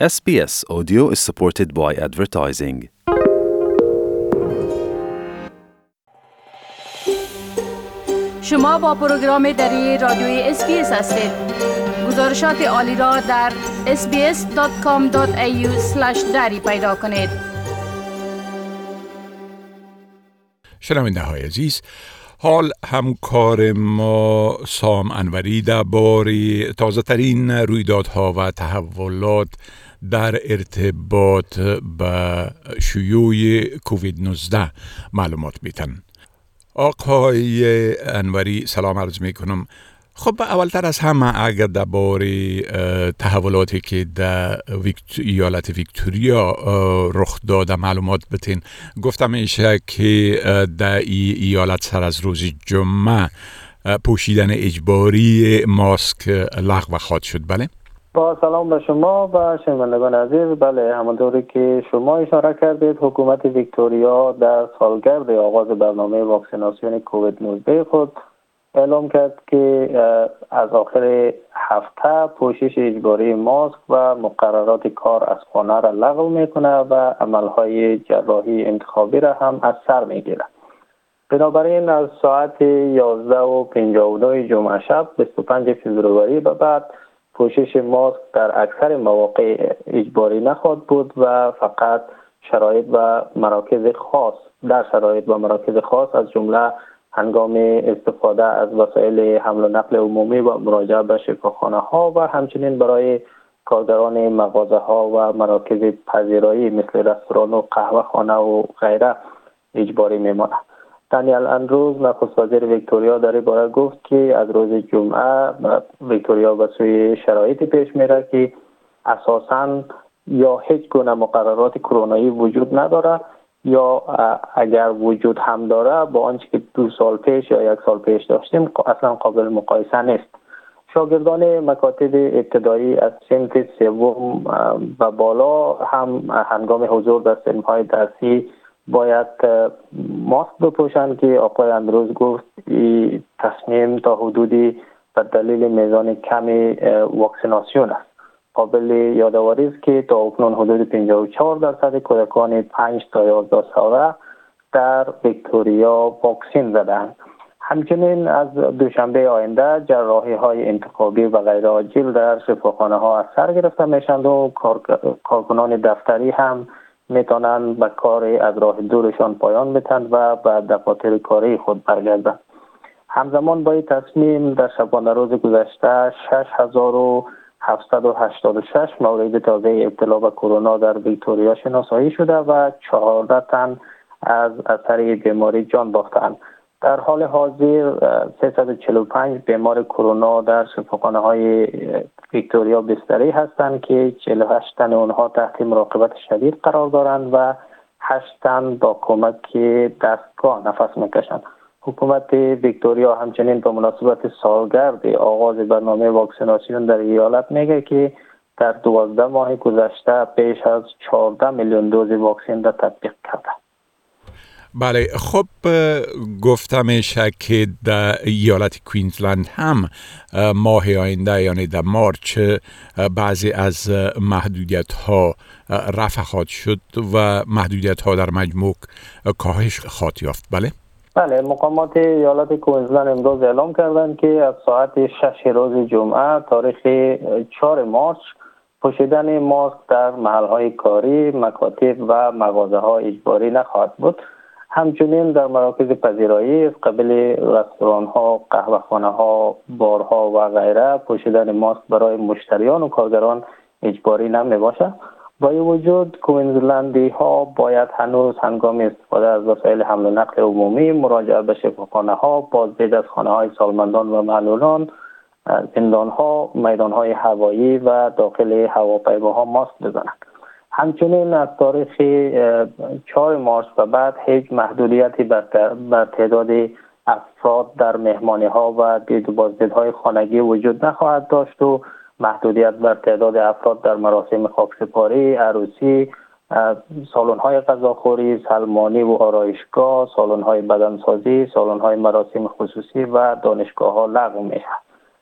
SBS Audio is supported by advertising. شما با پروگرام دری رادیوی SBS هستید گزارشات عالی را در sbs.com.au دری پیدا کنید شنونده های عزیز حال همکار ما سام انوری درباره تازه ترین رویدادها و تحولات در ارتباط به شیوع کووید 19 معلومات میتن آقای انوری سلام عرض می کنم خب اولتر از همه اگر درباره تحولاتی که در ایالت ویکتوریا رخ داده معلومات بتین. گفتم میشه که در ای ایالت سر از روز جمعه پوشیدن اجباری ماسک لغو خواهد شد. بله؟ با سلام به شما و شنوندگان عزیز. بله همانطوری که شما اشاره کردید حکومت ویکتوریا در سالگرد آغاز برنامه واکسیناسیون کووید 19 خود اعلام کرد که از آخر هفته پوشش اجباری ماسک و مقررات کار از خانه را لغو می‌کنه و عملهای جراحی انتخابی را هم از سر می‌گیره. بنابراین از ساعت 11 و 59 جمعه شب 25 فوریه به بعد پوشش ماسک در اکثر مواقع اجباری نخواهد بود و فقط شرایط و مراکز خاص در شرایط و مراکز خاص از جمله هنگام استفاده از وسایل حمل و نقل عمومی و مراجعه به شفاخانه ها و همچنین برای کارگران مغازه ها و مراکز پذیرایی مثل رستوران و قهوه خانه و غیره اجباری میماند. دانیل اندروز نخست وزیر ویکتوریا در باره گفت که از روز جمعه ویکتوریا به سوی شرایطی پیش میره که اساسا یا هیچ گونه مقررات کرونایی وجود نداره یا اگر وجود هم داره با آنچه که دو سال پیش یا یک سال پیش داشتیم اصلا قابل مقایسه نیست. شاگردان مکاتب ابتدایی از سنت سوم و بالا هم هنگام حضور در سنهای درسی باید ماسک بپوشند که آقای اندروز گفت تصمیم تا حدودی به دلیل میزان کمی واکسیناسیون است. قابل یادآوری است که تا اکنون حدود 54 درصد کودکان 5 تا 11 ساله در ویکتوریا واکسین زدند. همچنین از دوشنبه آینده جراحی های انتخابی و غیر عاجل در شفاخانه ها از سر گرفته میشند و کارکنان دفتری هم می‌تونند به کار از راه دورشان پایان بتند و به دفاتر کاری خود برگردند. همزمان با این تصمیم در شبانه روز گذشته 6786 مورد تازه ابتلا به کرونا در ویکتوریا شناسایی شده و 14 تن از اثر بیماری جان باختند در حال حاضر 345 بیمار کرونا در شفاخانه های ویکتوریا بستری هستند که 48 تن اونها تحت مراقبت شدید قرار دارند و 8 تن با کمک دستگاه نفس می‌کشند. حکومت ویکتوریا همچنین به مناسبت سالگرد آغاز برنامه واکسیناسیون در ایالت میگه که در دوازده ماه گذشته بیش از 14 میلیون دوز واکسن را تطبیق کرده. بله خب گفتم که در ایالت کوینزلند هم ماه آینده یعنی در مارچ بعضی از محدودیت ها رفع خواهد شد و محدودیت ها در مجموع کاهش خواهد یافت. بله؟ بله مقامات ایالت کوینزلند امروز اعلام کردند که از ساعت شش روز جمعه تاریخ 4 مارچ پوشیدن ماسک در محل های کاری، مکاتب و مغازه ها اجباری نخواهد بود. همچنین در مراکز پذیرایی قبل رستوران ها، قهوه خانه ها، بارها و غیره پوشیدن ماسک برای مشتریان و کارگران اجباری نمی باشد. با این وجود کوینزلندی ها باید هنوز هنگام استفاده از وسایل حمل و نقل عمومی مراجعه به شفاخانه ها بازدید از خانه های سالمندان و معلولان زندان ها میدان های هوایی و داخل هواپیماها ماسک بزنند. همچنین از تاریخ 4 مارس و بعد هیچ محدودیتی بر تعداد افراد در مهمانی ها و دید و بازدیدهای خانگی وجود نخواهد داشت و محدودیت بر تعداد افراد در مراسم خاکسپاری عروسی سالن های غذاخوری سلمانی و آرایشگاه سالن های بدنسازی سالن های مراسم خصوصی و دانشگاه ها لغو میشه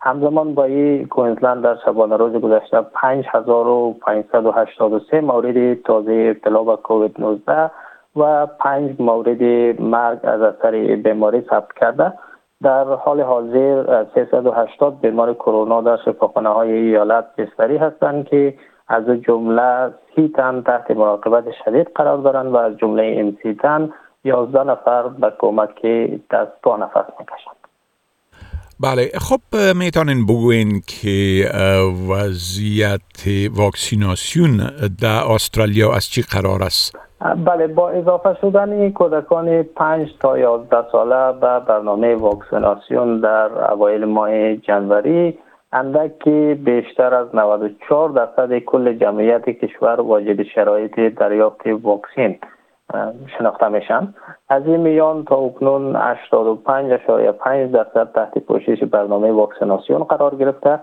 همزمان با این کوینزلند در شبانه روز گذشته 5583 مورد تازه ابتلا به کووید 19 و 5 مورد مرگ از اثر بیماری ثبت کرده. در حال حاضر 380 بیمار کرونا در شفاخانه های ایالت بستری هستند که از جمله سی تن تحت مراقبت شدید قرار دارند و از جمله این سی تن 11 نفر به کمک دست پا نفس می‌کشند بله خب می‌تونین بگوین که وضعیت واکسیناسیون در استرالیا از چی قرار است؟ بله با اضافه شدن کودکان 5 تا 11 ساله به برنامه واکسیناسیون در اوایل ماه جنوری اندک بیشتر از 94 درصد کل جمعیت کشور واجد شرایط دریافت واکسین شناخته میشن. از این میان تا اکنون 85.5 درصد تحت پوشش برنامه واکسیناسیون قرار گرفته.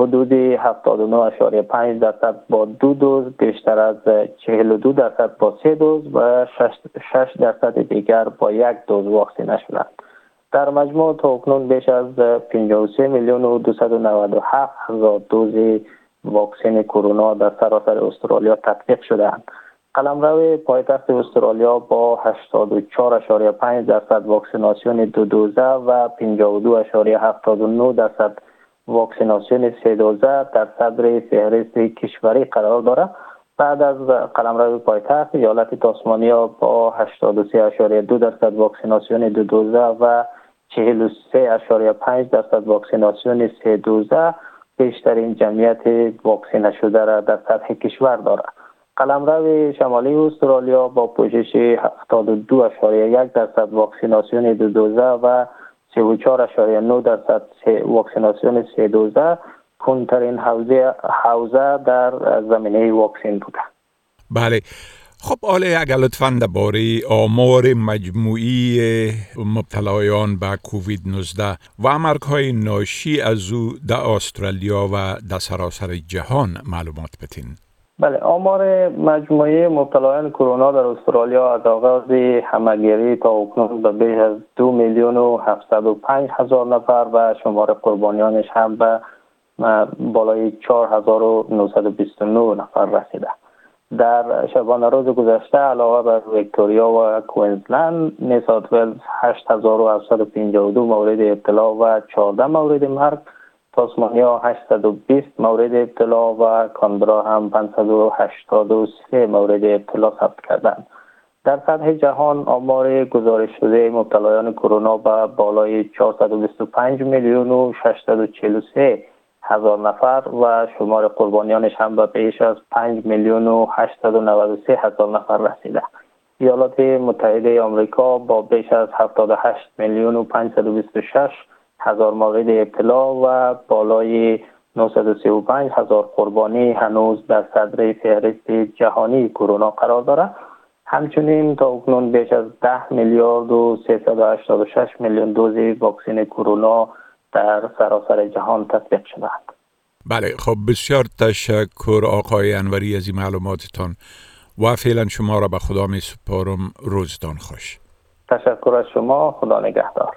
حدود 79.5 درصد با دو دوز بیشتر از 42 درصد با سه دوز و 6 درصد دیگر با یک دوز واکسینه شدند در مجموع تا اکنون بیش از 53 میلیون و 297 هزار دوز واکسن کرونا در سراسر استرالیا تطبیق شدهاند. قلمرو پایتخت استرالیا با 84.5 درصد واکسیناسیون دو دوزه و 52.79 درصد واکسیناسیون سه دوزه در صدر فهرست کشوری قرار دارد بعد از قلمرو پایتخت ایالت تاسمانیا با 83.2 درصد واکسیناسیون دو دوزه و 43.5 درصد واکسیناسیون سه دوزه بیشترین جمعیت واکسینه شده را در سطح کشور دارد. قلمرو شمالی استرالیا با پوشش 72.1 درصد واکسیناسیون دو دوزه و 34.9 درصد واکسیناسیون سه دوزه. کنترین حوزه, حوزه در زمینه واکسین بوده. بله. خب آله اگر لطفا درباره آمار مجموعی مبتلایان به کووید 19 و مرگ های ناشی از او در استرالیا و در سراسر جهان معلومات بتین بله آمار مجموعی مبتلایان کرونا در استرالیا از آغاز همگیری تا اکنون به بیش از دو میلیون و هفتصد و پنج هزار نفر و شمار قربانیانش هم به بالای چهار هزار و نفر رسیده. در شبانه روز گذشته علاوه بر ویکتوریا و کوینزلند نیسات ولز 8752 مورد ابتلا و 14 مورد مرگ تاسمانیا 820 مورد ابتلا و کانبرا هم 583 مورد ابتلا ثبت کردند. در سطح جهان آمار گزارش شده مبتلایان کرونا به بالای 425 میلیون و 643 هزار نفر و شمار قربانیانش هم به بیش از 5 میلیون و 893 هزار نفر رسیده. ایالات متحده آمریکا با بیش از 78 میلیون و 526 هزار مورد ابتلا و بالای 935 هزار قربانی هنوز در صدر فهرست جهانی کرونا قرار دارد همچنین تا اکنون بیش از 10 میلیارد و 386 میلیون دوز واکسن کرونا در سراسر جهان تطبیق شدند بله خب بسیار تشکر آقای انوری از این معلوماتتان و فعلا شما را به خدا می سپارم. روزتان خوش. تشکر از شما. خدا نگهدار.